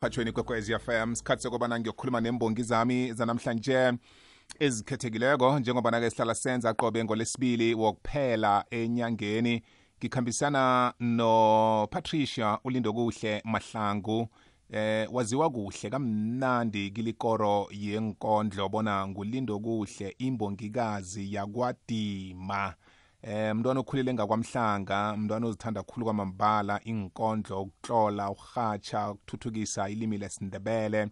phathweni kwekwezi FM sikhathi sokubana ngiyokhuluma nembongi zami zanamhlanje ezikhethekileko njengoba nake sihlala senza qobe ngolesibili wokuphela enyangeni ngikhambisana no-patricia ulindo kuhle mahlangu eh waziwa kuhle kamnandi kilikoro yenkondlo bona ngulindo kuhle imbongikazi yakwadima eh mntwana okhulile ngakwamhlanga mntwana ozithanda kakhulu kwamambala inkondlo ukutlola urhatsha ukuthuthukisa ilimi lesindebele.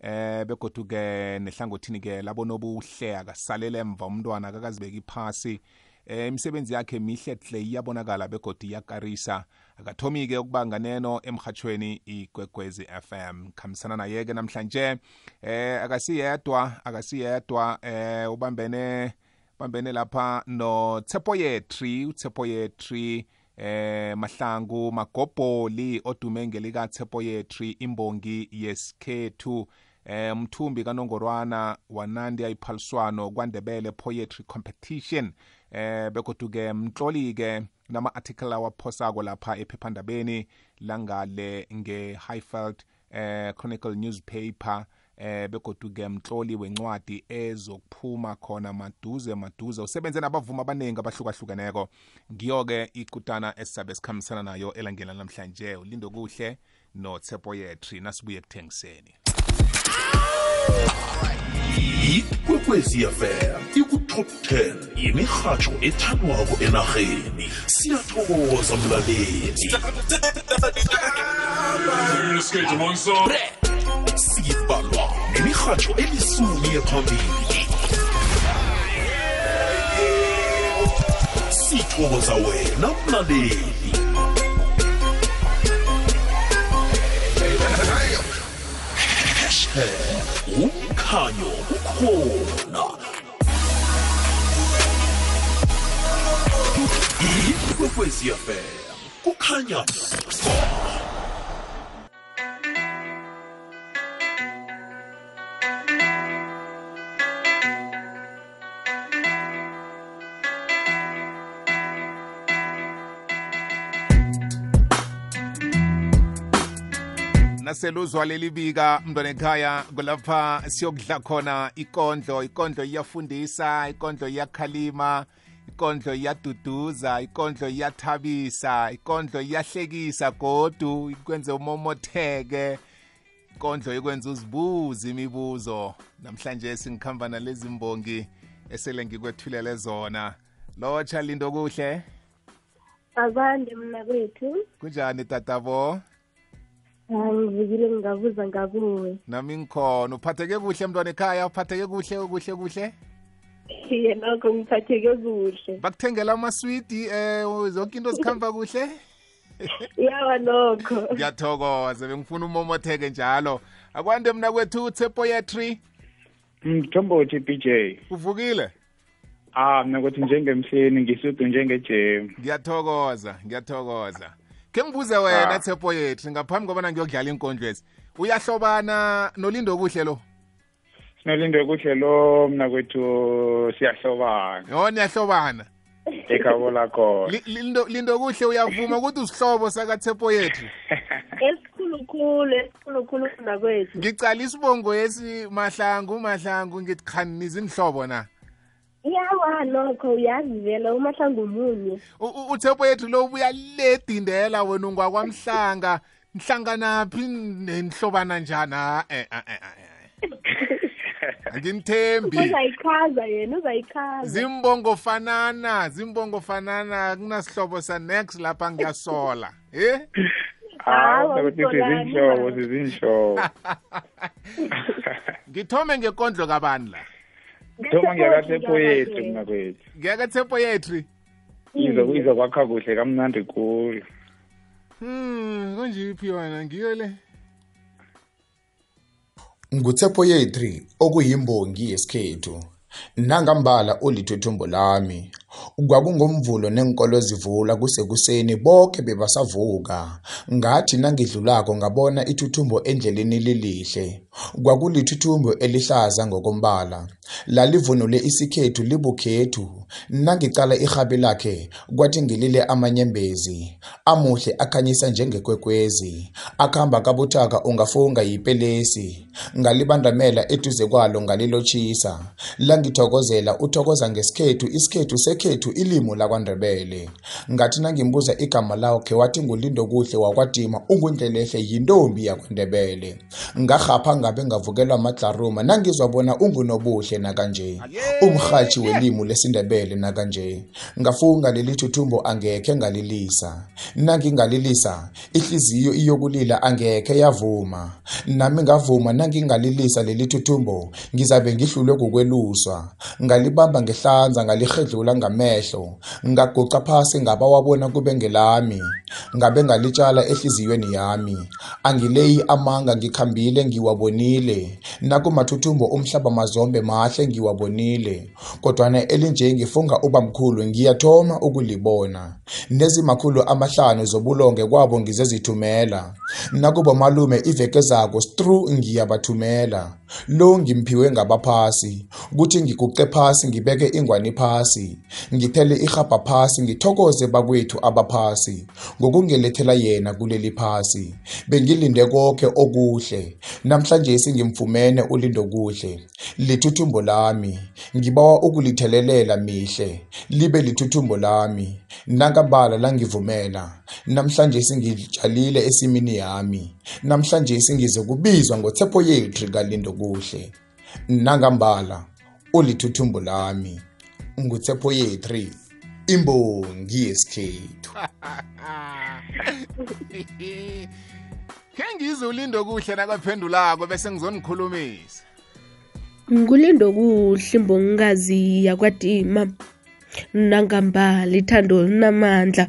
Eh begodu-ke nehlangothini-ke labonobuhle akasalele emva umntwana akakazibeki phasi. Eh imisebenzi yakhe mihle hle iyabonakala begodi iyakarisa. Akathomi-ke ukuba nganeno emhathweni igwegwezi FM khambisana naye-ke namhlanje. Eh akasiyedwa akasiyedwa. Eh ubambene bambene lapha no Tsepoyetri uTsepoyetri eh mahlangu magobholi odume ngelika Tsepoyetri imbongi yesikhethu. Eh mthumbi kanongorwana wanandi ayiphaliswano kwandebele poetry competition. Eh begoduke mtloli-ke nama-article awaphosako lapha ephephandabeni langale nge-highfield eh chronicle newspaper. Eh begodu-ke mtloli wencwadi ezokuphuma khona maduze maduze usebenze nabavuma abaningi abahlukahlukeneko ngiyo-ke ikutana esizabe sikhambisana nayo elangeni namhlanje ulindo kuhle noTsepoyetri nasibuye ekuthengiseni ikwekwezi fm ikutop 10 yemirhatsho ethandwako enarheni siyathokoza mlaleli sibalwa nemirhatsho elisumi ephambili sithokoza wena mlaleli umkhanyo ukhona ikwekwezi yafela kukhanya naseluzwa leli bika mntwana ekhaya kulapha siyokudla khona ikondlo. Ikondlo iyafundisa ikondlo iyakhalima ikondlo iyaduduza ikondlo iyathabisa ikondlo iyahlekisa godu ikwenze umomotheke ikondlo ikwenza uzibuze imibuzo. Namhlanje singikhamba nalezi mbongi esele ngikwethulele zona. Lotsha lindo kuhle? Abande mna kwethu. Kunjani tatabo? Angivukile ngingabuza ngakuwe nami ngikhona. Uphatheke kuhle mntwana ekhaya? Uphatheke kuhle kuhle kuhle? Iye nokho ngiphatheke kuhle. Bakuthengela amaswidi eh zonke into zikhamba kuhle? Yawa nokho. Ngiyathokoza. Bengifuna umomotheke njalo. Akwande mna kwethu utsepoyetry mthombothi BJ uvukile? Ah mina kuthi njengemseni ngisudu njengejemu. Ngiyathokoza ngiyathokoza. Ke ngibuze wena Ah. tsepoyetry ngaphambi kobana ngiyokudlala inkondlo ezi uyahlobana nolindo kuhle lo? Sinolinde kuhle lo mina kwethu siyahlobana. Yo niyahlobana. Ekhabo lakhona Li- lindo lindo kuhle uyavuma ukuthi usihlobo sakatsepoyetry esikhulukhulu esikhulukhulu mna kwethu ngicala isibongo esi mahlangu mahlangu ngithi khani nizinhlobo na? Yawa nokho uyazi vele umahlangu munye U- u- uthepo yethu lo ubuya ledindela wena ungwakwamhlanga. Nhlanganaphi nenihlobana njani? Ah, eh, eh, eh, eh, eh. angimthembi. Uzayichaza yena uzayichaza. Zimbongo fanana zimbongo fanana kunasihlobo sanex lapha ngiyasola eh ah Hawa, mina kuthi usolani sizinhlobo baba. sizinhlobo ngithome ngekondlo kabani la? Thoma ngiyakasepoyethu mina kwethu ngiyakathepo yethu izo izokwakha kuhle kamnandi khulu. Hmm kunjiphi yona ngiyo le? Ngutsepoyetri okuyimbongi yesikhethu. Nangambala olithwethombo lami. Kwakungomvulo nenkolo zivula kusekuseni bonke bebasavuka. Ngathi nangidlulako ngabona ithuthumbo endleleni lilihle. Kwakulithuthumbo elihlaza ngokombala. Lalivunule isikhethu libukhethu. Nangicala irhabi lakhe kwathi ngilile amanyembezi. Amuhle akhanyisa njengekwekwezi. Akhamba kabuthaka ungafunga yipelesi. Ngalibandamela eduze kwalo ngalilotshisa. Langithokozela uthokoza ngesikhethu isikhethu sekhethu ilimi lakwaNdebele. Ngathi nangimbuza igama lakhe wathi ngulindo kuhle wakwadima ungundlelehle yintombi yakwaNdebele. ngarhapha ngabe ngavukelwa madlaruma nangizwa bona ungunobuhle nakanje. Umrhatshi welimu lesindebele nakanje. Ngafunga leli thuthumbo angekhe ngalilisa. Nangingalilisa ihliziyo iyokulila angekhe yavuma. Nami ngavuma nangingalilisa leli thuthumbo ngizabe ngihlulwe kukweluswa. Ngalibamba ngehlanza ngalihedlula ngamehlo. Ngaguqa phasi ngaba wabona kube ngelami. Ngabe ngalitshala ehliziyweni yami. Angileyi amanga ngikhambile ngiwabonile. Nakumathuthumbo umhlaba mazombe mahle ngiwabonile. Kodwana elinje ngifunga ubamkhulu ngiyathoma ukulibona. Nezimakhulu amahlanu zobulonge kwabo ngizezithumela. Nakuba malume iveke zako stru ngiyabathumela. Lo ngimphiwe ngabaphasi. Kuthi ngiguqe phasi ngibeke ingwani phasi. Ngithele irhabha phasi ngithokoze bakwethu abaphasi. ngokungelethela yena kuleli phasi. Bengilinde konke okuhle. Namhlanje singimfumene ulindo kuhle. Lithuthumbo lami. Ngibawa ukulithelelela mihle. Libe lithuthumbo lami. Nangambala langivumela. Namhlanje singitshalile esimini yami. Namhlanje singizokubizwa ngothepho yethu kalindo kuhle. Nangambala ulithuthumbo lami. nguTshepo yethu imbongi yesikhethu. Ke ngizwe ulindo kuhle nakaphendulako bese ngizonikhulumisa. ngulindo kuhle imbongikazi yakwadima nangambala ithando linamandla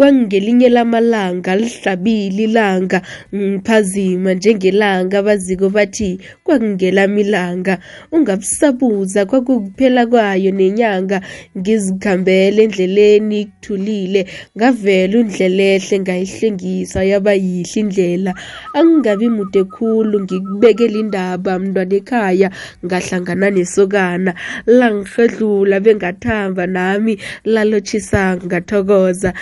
kwangelinye lamalanga lihlabile ilanga ngiphazima njengelanga. Baziko bathi kwakungelami ilanga ungabusabuza kwakukuphela kwayo nenyanga. Ngizikhambele endleleni kuthulile ngavela undlelehle ngayihlengisa yaba yihle indlela. Angingabi mude khulu ngikubekela indaba mntwana ekhaya ngahlangana nesokana. Langihedlula bengathamba nami lalotshisa ngathokoza.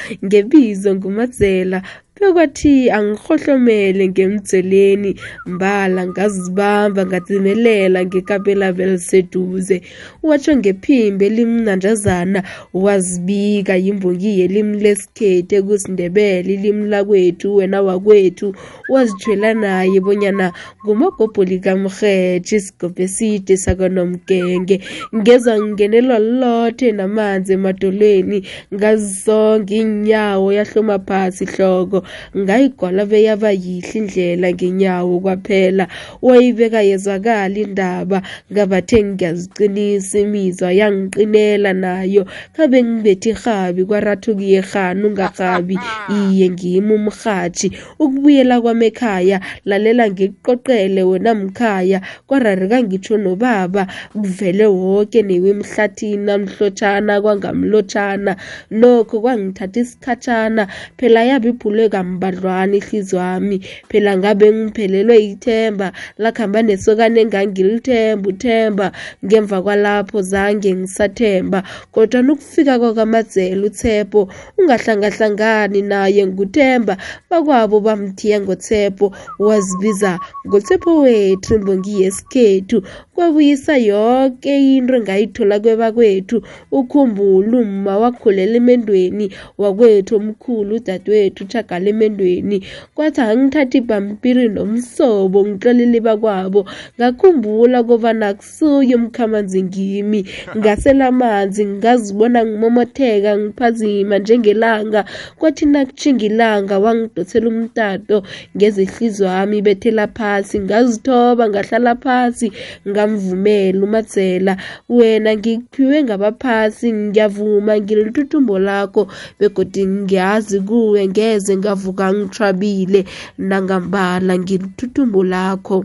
bizo ngumadzela bekwathi angihlohlomele ngemdzeleni mbala ngazibamba ngadzimelela ngekapela liseduze. Watsho ngephimbo elimnanjazana wazibika yimbongi yelimi lesikhethu ekusindebele ilimi lakwethu wena wakwethu. Wazitshwela naye bonyana ngumagobho likamrhetshi isigobho eside sakanomgenge. Ngeza ngingenelwa lothe namanzi emadolweni ngazisonga iinyawo yahloma phasi ihloko ngayigwala beyaba yihle indlela ngenyawo kwaphela. Wayibeka yezwakala indaba ngabathe ngiyaziqinisa imizwa yangiqinela nayo. Ngabe ngibethe irhabi kwarathuka iyerhana ungarhabi iye ngimi umrhatshi ukubuyela kwamekhaya lalela ngikuqoqele wena mkhaya. Kwarareka ngitsho nobaba kuvele woke newe emhlathini namhlotshana kwangamlotshana nokho kwangithatha isikhatshana phela yabe iphulwe kambadlwana ihliziyo wami phela ngabe ngiphelelwe ithemba. Lakhamba nesokane engangilithemba uthemba ngemva kwalapho zange ngisathemba. Kodwa nokufika kwakamadzela utshepo ungahlangahlangani naye nguthemba. Bakwabo bamthiya ngotshepo wazibiza ngotshepo wethu imbongi yesikhethu. Kwabuyisa yoke into engayithola kwebakwethu. Ukhumbula umma wakhulela emendweni wakwethu omkhulu udadewethu utshagala emendweni kwathi angithatha ibhampiri nomsobo ngixolele bakwabo. Ngakhumbula kobana kusuye umkhamanzi ngimi ngasela amanzi ngazibona ngimomotheka ngiphazima njengelanga. Kwathi nakutjhinga ilanga wangidosela umtato ngeze ihliziyo wami ibethela phasi. Ngazithoba ngahlala phasi ngamvumela umadzela. Wena ngikuphiwe ngabaphasi ngiyavuma ngilithuthumbo lakho begodi ngiyazi kuwe ngeze ngavuka ngithwabile nangambala ngilithuthumbo lakho.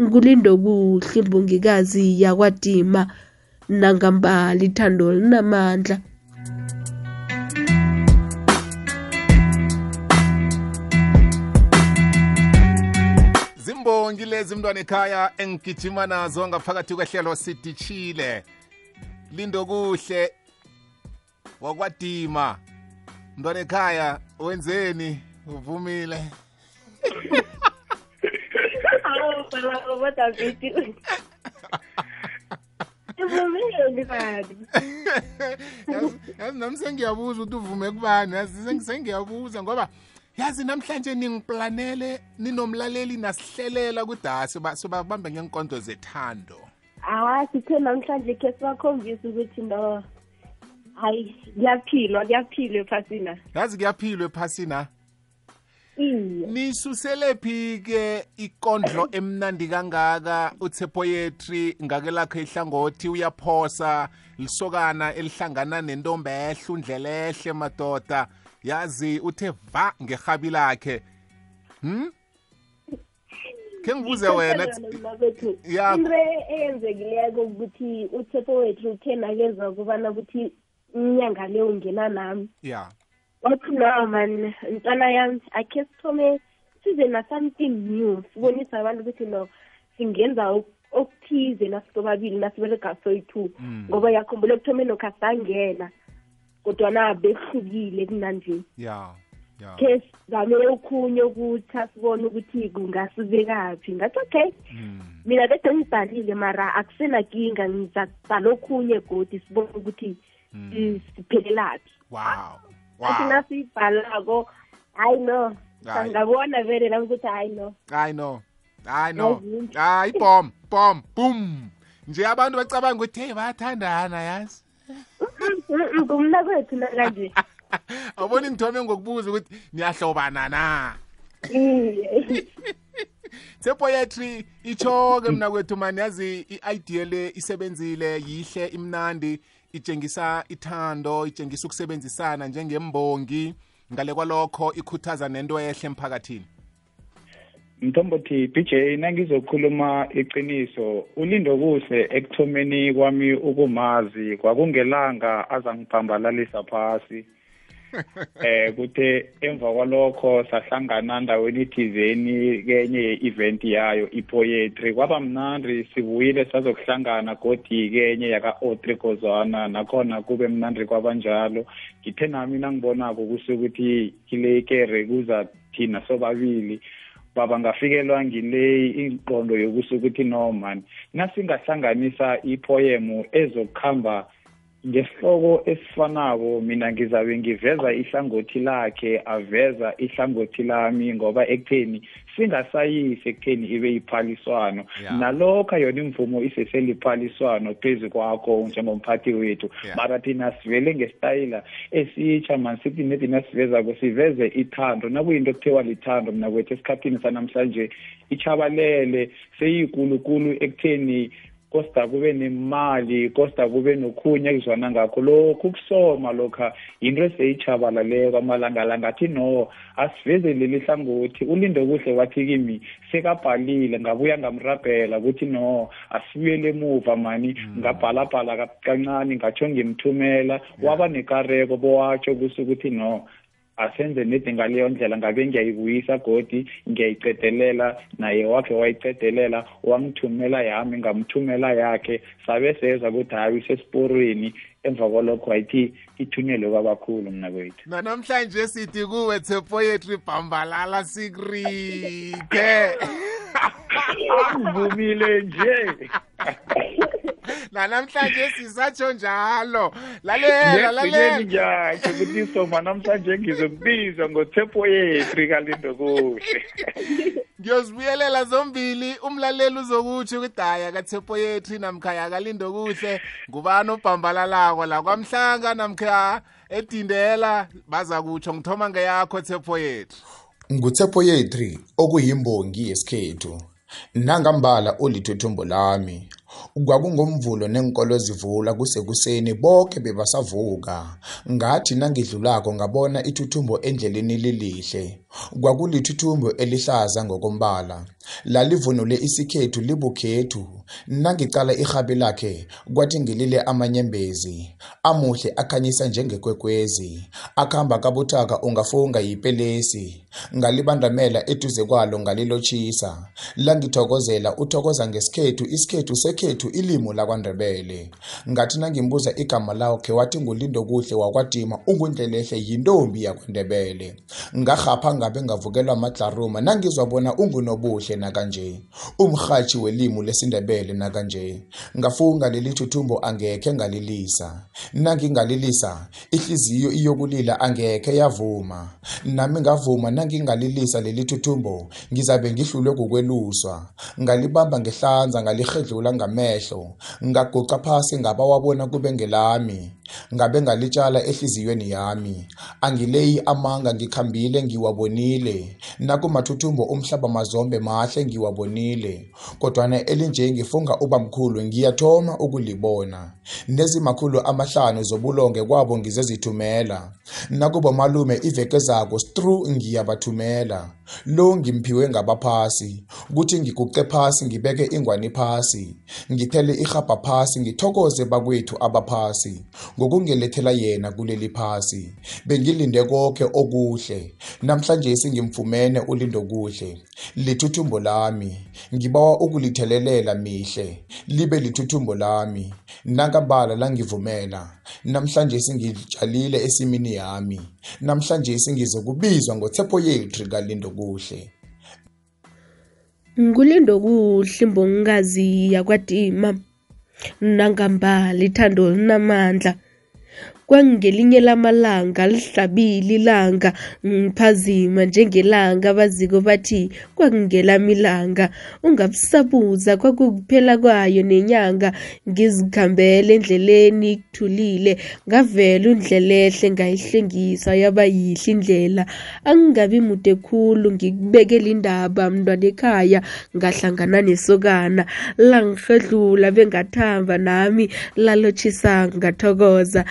Ngulindo kuhle imbongikazi yakwadima. Nangambala ithando linamandla. Zimbongi lezi mntwana ekhaya engigijima nazo ngaphakathi kwehlelo sidishile. Lindo kuhle. Wakwadima. Mntwana ekhaya wenzeni uvumile phela uBadavidi. Ivumile ngibani? yazi nami sengiyabuza ukuthi uvume kubani yazi seng- sengiyabuza ngoba yazi namhlanje ningiplanele ninomlaleli nasihlelela kudasi sobabambe ngenkonzo zethando Hawa sithe namhlanje ke sibakhombisa ukuthi no hayi kuyaphilwa kuyaphilwa ephasina. yazi kuyaphilwa ephasina? Iye. nisusele phi ke ikondlo emnandi kangaka uthe poetry ngake lakho ihlangothi uyaphosa. Lisokana elihlangana nentombi ehle undlelehle madoda. Yazi uthe va ngerhabi lakhe. Hm ke ngibuze wena bethu Ya. into eyenzekileko ukuthi uthepho wethu uthe nakezwa kubana ukuthi inyanga le ungena nami. Ya wathi no man ntwana yami akhe sithome size na-something new. Sibonise abantu ukuthi no singenza ok- okuthize nasikobabili nasiberega soyi-two. Ngoba yakhumbula ekuthomeni okho asangena kodwana behlukile kunanje ya ya khe sizame okhunye ukuthi asibone ukuthi kungasibekaphi ngathi okay. Mm. mina bede ngibhalile mara akusenakinga ngizabhala okhunye godi sibone ukuthi si- siphelelaphi wow. Athi wow. nasiyibhalako hayi no Hayi. ngabona vele nami ukuthi hayi no. I know i know Yazi. hayi bom bom boom nje abantu bacabanga ukuthi hey bayathandana yazi? Ngumna kwethu nakanje awuboni ngithome ngokubuza ukuthi niyahlobana na? Iye. Sepoetry itsho-ke mna kwethu mani yazi i-idea le isebenzile yihle imnandi. Itshengisa ithando itshengisa ukusebenzisana njengembongi. Ngale kwalokho ikhuthaza nento ehle emphakathini. Mthombothi bj nangizokhuluma iqiniso. Ulindo kuhle ekuthomeni kwami ukumazi. Kwakungelanga azangiphambalalisa phasi. Eh kuthe emva kwalokho sahlangana ndaweni thizeni kenye ye-event yayo ipoetry. Kwaba mnandi sibuyile sazokuhlangana godi kenye yaka-otri kozwana nakhona kube mnandi kwabanjalo ngithe nami nangibonako kusukuthi kile ikere kuza thina sobabili. Baba ngafikelwa ngile ingqondo yokusukuthi no man nasingahlanganisa ipoyemu ezokuhamba ngesihloko esifanako mina ngizabe ngiveza ihlangothi lakhe aveza ihlangothi lami ngoba ekutheni singasayisi ekutheni ibe yiphaliswano Yeah. nalokho yona imvumo iseseliphaliswano phezu kwakho njengomphathi wethu Yeah. mara thina sivele ngesitayila esitsha mani sithi nethi nasivezako siveze ithando nakuyinto ekuthiwa lithando mina kwethu esikhathini sanamhlanje ichabalele seyikulukulu ekutheni kosta kube nemali kosta kube nokhunye ekuzwana ngakho. Lokhu kusoma lokha yinto eseyichabalaleko amalanga la ngathi no asiveze leli hlangothi. Ulinde kuhle wathi kimi sekabhalile ngabuya ngamrabhela ukuthi no asibuyele emuva mani ngabhalabhala ka- kancane ngatsho ngimthumela waba nekareko bowatsho kusukuthi no asenze nedi ngaleyo ndlela ngabe ngiyayibuyisa godi ngiyayicedelela naye wakhe wayicedelela wangithumela yami ngamthumela yakhe sabe seza ukuthi hayi usesiporweni emva kwalokho wayithi ithunyelwe kwabakhulu mna kwethu. Nanamhlanje sithi kuwe the poetry bhambalala sikrike. Uvumile nje. nanamhlanje sisatsho njalo. Lalela lalela. ngiyatsho ukuthi soma namhlanje ngizokubizwa ngothepo yetri kalindo kuhle. Ngiyozibuyelela zombili umlaleli uzokutsho ukuthi hayi akathe poetry namkhaya akalindo kuhle. Ngubani obhambalalako la kwamhlanga namkha edindela baza kutsho ngithoma ngeyakho the poetry nguthepoyetri okuyimbongi yesikhethu. Nangambala olithethombo lami. Kwakungomvulo nenkolo zivula kusekuseni bonke bebasavuka. Ngathi nangidlulako ngabona ithuthumbo endleleni lilihle. Kwakulithuthumbo elihlaza ngokombala. Lalivunule isikhethu libukhethu. Nangicala ihabi lakhe kwathi ngilile amanyembezi. Amuhle akhanyisa njengekwekwezi. Akhamba kabuthaka ungafunga yipelesi. Ngalibandamela eduze kwalo ngalilotshisa langithokozela uthokoza ngesikhethu isikhethu sekhethu ilimo lakwandebele. Ngathi nangimbuza igama lakhe wathi ngulindo kuhle wakwadima ungundlelehle yintombi yakwandebele. Ngahapha ngabe ngavukelwa amadlaruma nangizwa bona ungunobuhle nakanje. Umrhatshi welimo lesindebele nakanje. Ngafunga leli thuthumbo angekhe ngalilisa. Nangingalilisa ihliziyo iyokulila angekhe yavuma. Nami ngavuma nangingalilisa leli thuthumbo ngizabe ngihlulwe kukweluswa. Ngalibamba ngehlanza ngalihedlula ngamehlo. Ngaguca phasi ngaba wabona kube ngelami. Ngabe ngalitshala ehliziyweni yami. Angileyi amanga ngikhambile ngiwabonile. Nakumathuthumbo umhlaba mazombe mahle ngiwabonile. Kodwana elinje ngifunga ubamkhulu ngiyathoma ukulibona. Nezimakhulu amahlanu zobulonge kwabo ngizezithumela. Nakuba malume iveke zako stru ngiyabathumela. Lo ngimphiwe ngabaphasi kuthi ngiguqe phasi ngibeke ingwani phasi ngithele ihaba phasi ngithokoze bakwethu abaphasi ngokungilethela yena kuleli phasi. Bengilinde konke okuhle namhlanje singimfumene ulindo kuhle. Lithuthumbo lami ngibawa ukulithelelela mihle libe lithuthumbo lami. Nakabala langivumela namhlanje singitshalile esimini yami. Namhlanje singizokubizwa ngothepho yethu kalindo kuhle. Ngulindo kuhle imbongazi yakwadima. Nangambala ithando linamandla kwangelinye lamalanga lihlabile ilanga ngiphazima njengelanga. Baziko bathi kwakungelami ilanga ungabusabuza kwakukuphela kwayo nenyanga. Ngizikhambele endleleni kuthulile ngavela undlelehle ngayihlengisa yaba yihle indlela. Angingabi mude khulu ngikubekela indaba mntwana ekhaya ngahlangana nesokana. Langihedlula bengathamba nami lalotshisa ngathokoza.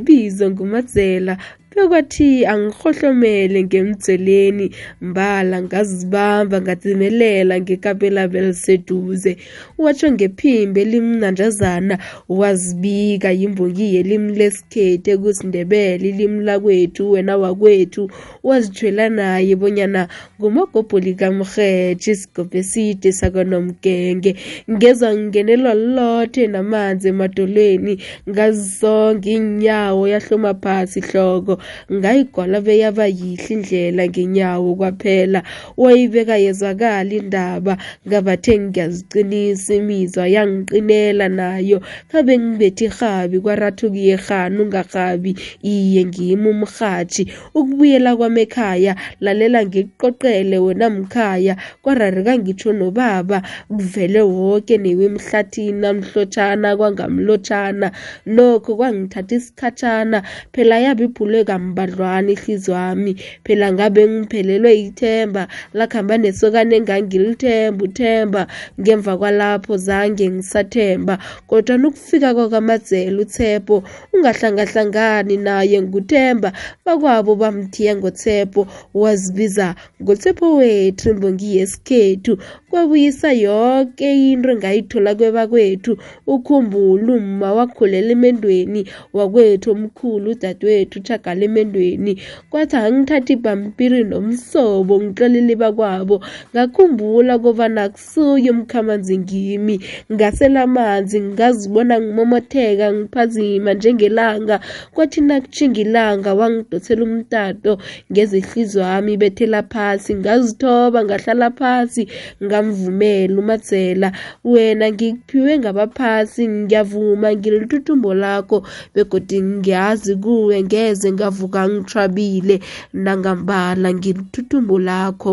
bizo ngumazela bekwathi angikhohlomele ngemdzweleni mbala ngazibamba ngadzimelela ngekapelabo eliseduze watsho ngephimbo elimnanjazana wazibika yimbongi yelimi lesikhethe kusindebele ilimi lakwethu wena wakwethu. Wazithwela naye bonyana ngumagobholi kamrhetshi isigobho eside sakanomgenge ngezwa ngingenelwa lothe namanzi emadolweni ngazisonga inyawo yahloma phasi ihloko ngayigwala beyaba yihle indlela ngenyawo kwaphela. Wayibeka yezwakala indaba ngabathe ngiyaziqinisa imizwa yangiqinela nayo. Khabe ngibethe irhabi kwarathuki yerhani ungarhabi iye ngimi umrhatshi ukubuyela kwami ekhaya lalela ngikuqoqele wena mkhaya. Kwarareka ngitsho nobaba kuvele woke newe emhlathini amhlotshana kwangamlotshana nokho kwangithatha isikhatshana phela yabe iphulwe kambadlwana ihliziyo wami phela ngabe ngiphelelwe ithemba. Lakhamba nesokane engangilithemba uthemba. Ngemva kwalapho zange ngisathemba. Kodwa nokufika kwakamadzela utshepo ungahlangahlangani naye nguthemba. Bakwabo bamthiya ngotshepo wazibiza ngotshepo wethu imbongi yesikhethu kwabuyisa yoke into engayithola kwebakwethu. Ukhumbula umma wakhulela emendweni wakwethu omkhulu udadewethu utshagala emendweni. Kwathi angithatha ibhampiri nomsobo ngixelele bakwabo. Ngakhumbula kobana kusuye umkhamanzi ngimi ngasela amanzi ngazibona ngimomotheka ngiphazima njengelanga. Kwathi nakutjhinga ilanga wangidosela umtato ngezihliziyo wami ibethela phasi ngazithoba ngahlala phasi ngamvumela umadzela. Wena ngikuphiwe ngabaphasi ngiyavuma ngilithuthumbo lakho begodi ngiyazi kuwe ngeze ngavuka ngithwabile nangambala ngilithuthumbo lakho.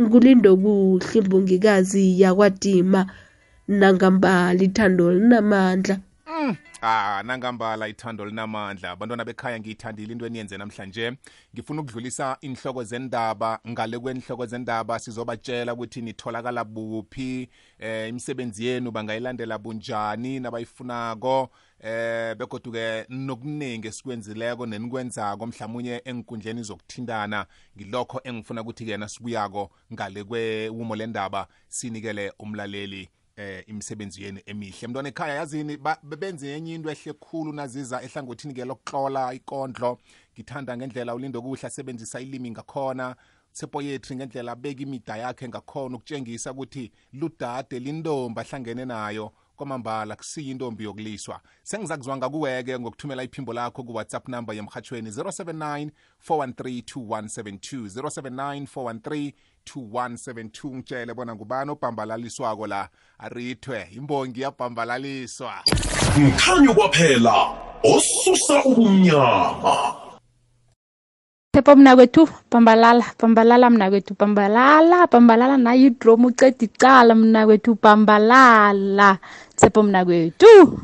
Ngulindo kuhle imbongikazi yakwadima nangambala ithando linamandla Mm, ah nangambala ithando linamandla. Abantwana bekhaya ngiyithandile into eniyenze namhlanje. Ngifuna ukudlulisa inhloko zendaba. Ngale kwenhloko zendaba sizobatshela ukuthi nitholakala buphi eh imisebenzi yenu bangayilandela bunjani nabayifunako eh begoduke nokuningi esikwenzileko nenikwenzako mhlawumunye enkundleni zokuthintana. Ngilokho engifuna ukuthi kena sibuyako ngale kwewumo lendaba sinikele umlaleli eh imisebenzi yenu emihle. Mntwana ekhaya yazini ba- benze enye into ehle khulu naziza ehlangothini ke lokutlola ikondlo. Ngithanda ngendlela ulindo kuhle asebenzisa ilimi ngakhona sepoyetri ngendlela abeka imida yakhe ngakhona ukutshengisa ukuthi ludade lintombi ahlangene nayo. Kwamambala kusiya intombi yokuliswa. Sengiza kuzwanga kuweke ngokuthumela iphimbo lakho kuwhatsapp number yemhatshweni 079 413 2172 079 413 2172 ngitshele bona ngubani obhambalaliswako la? Arithwe imbongi yabhambalaliswa mkhanyo kwaphela osusa ubumnyama. Pepo mna kwethu bhambalala bhambalala mna kwethu bhambalala bhambalala nayo idromu uceda icala mna kwethu bhambalala Thepha mna kwethu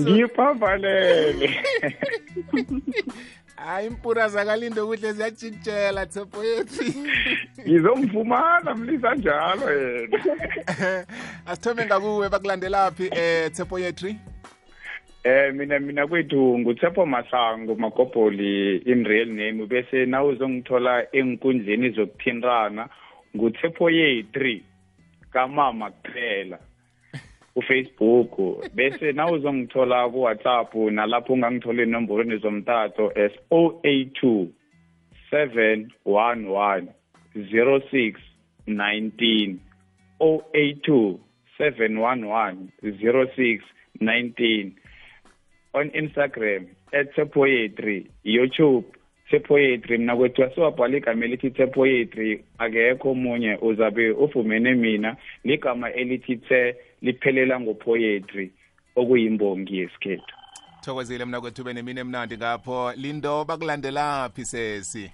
ngiphambalele hayi impura zakalindo kuhle ziyajikijela tshepo yethu. Ngizomfumana mlisa njalo yena. Asithome ngakuwe bakulandelaphi eh tshepo yetri Eh mina mina kwethu nguTshepo Masango Magobholi in real name bese nawe uzongithola enkundleni zokuthintana. nguTshepo Ye3 kamama kuphela. uFacebook bese nawe uzongithola ku WhatsApp nalapho ungangithola inomborweni zomtato as 082 711 0619 082 711 0619 on Instagram at Poetry, YouTube Poetry mina kwethu asiwabhala igama elithi Poetry akekho omunye uzabe ufumene mina ligama elithi the liphelela ngopoetry okuyimbongi yesikhethu. Thokozile mna kwethu benemini emnandi ngapho. Lindo bakulandelaphi sesi?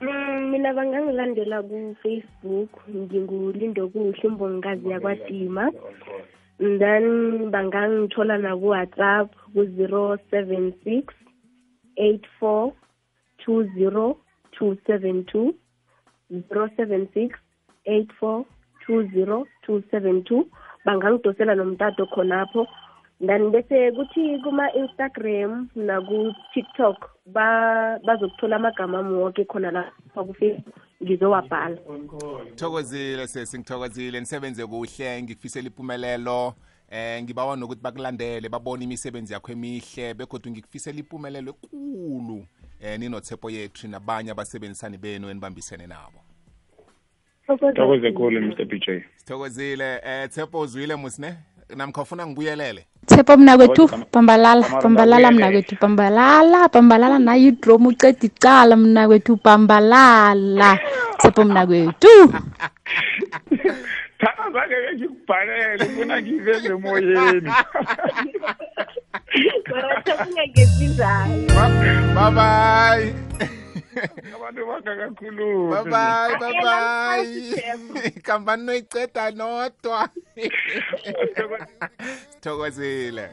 Mm, mina bangangilandela ku-facebook ngingulindo kuhle umbongikazi yakwadima. Then bangangithola naku-whatsapp ku-zero seven six eight four two zero two seven two zero seven six eight four two zero two seven two bangangidosela nomtato khonapho. Then bese kuthi kuma-instagram naku-tiktok ba bazokuthola amagama ami wonke khona lapha kufacebook ngizowabhala. Ngithokozile sesi ngithokozile nisebenze kuhle ngikufisela impumelelo eh ngibawa nokuthi bakulandele babone imisebenzi yakho emihle begodwa ngikufisela impumelelo ekulu eh ninothepo yethu nabanye abasebenzisani benu enibambisene nabo thokoze. Khulu mr pj sithokozile eh tshepo uzwile musine namkhafuna ngibuyelele? Tshepo mnakwethu bambalala bambalala mnakwethu bambalala bambalala nayo idrom uceda icala mnakwethu bambalala Tshepo mnakwethu thana zange ngikubhalele funa ngiveze emoyeni bye bye abantu bangakakhulumi. Bye bye bye bye Ayela, kambani noyiceda nodwa. Sithokozile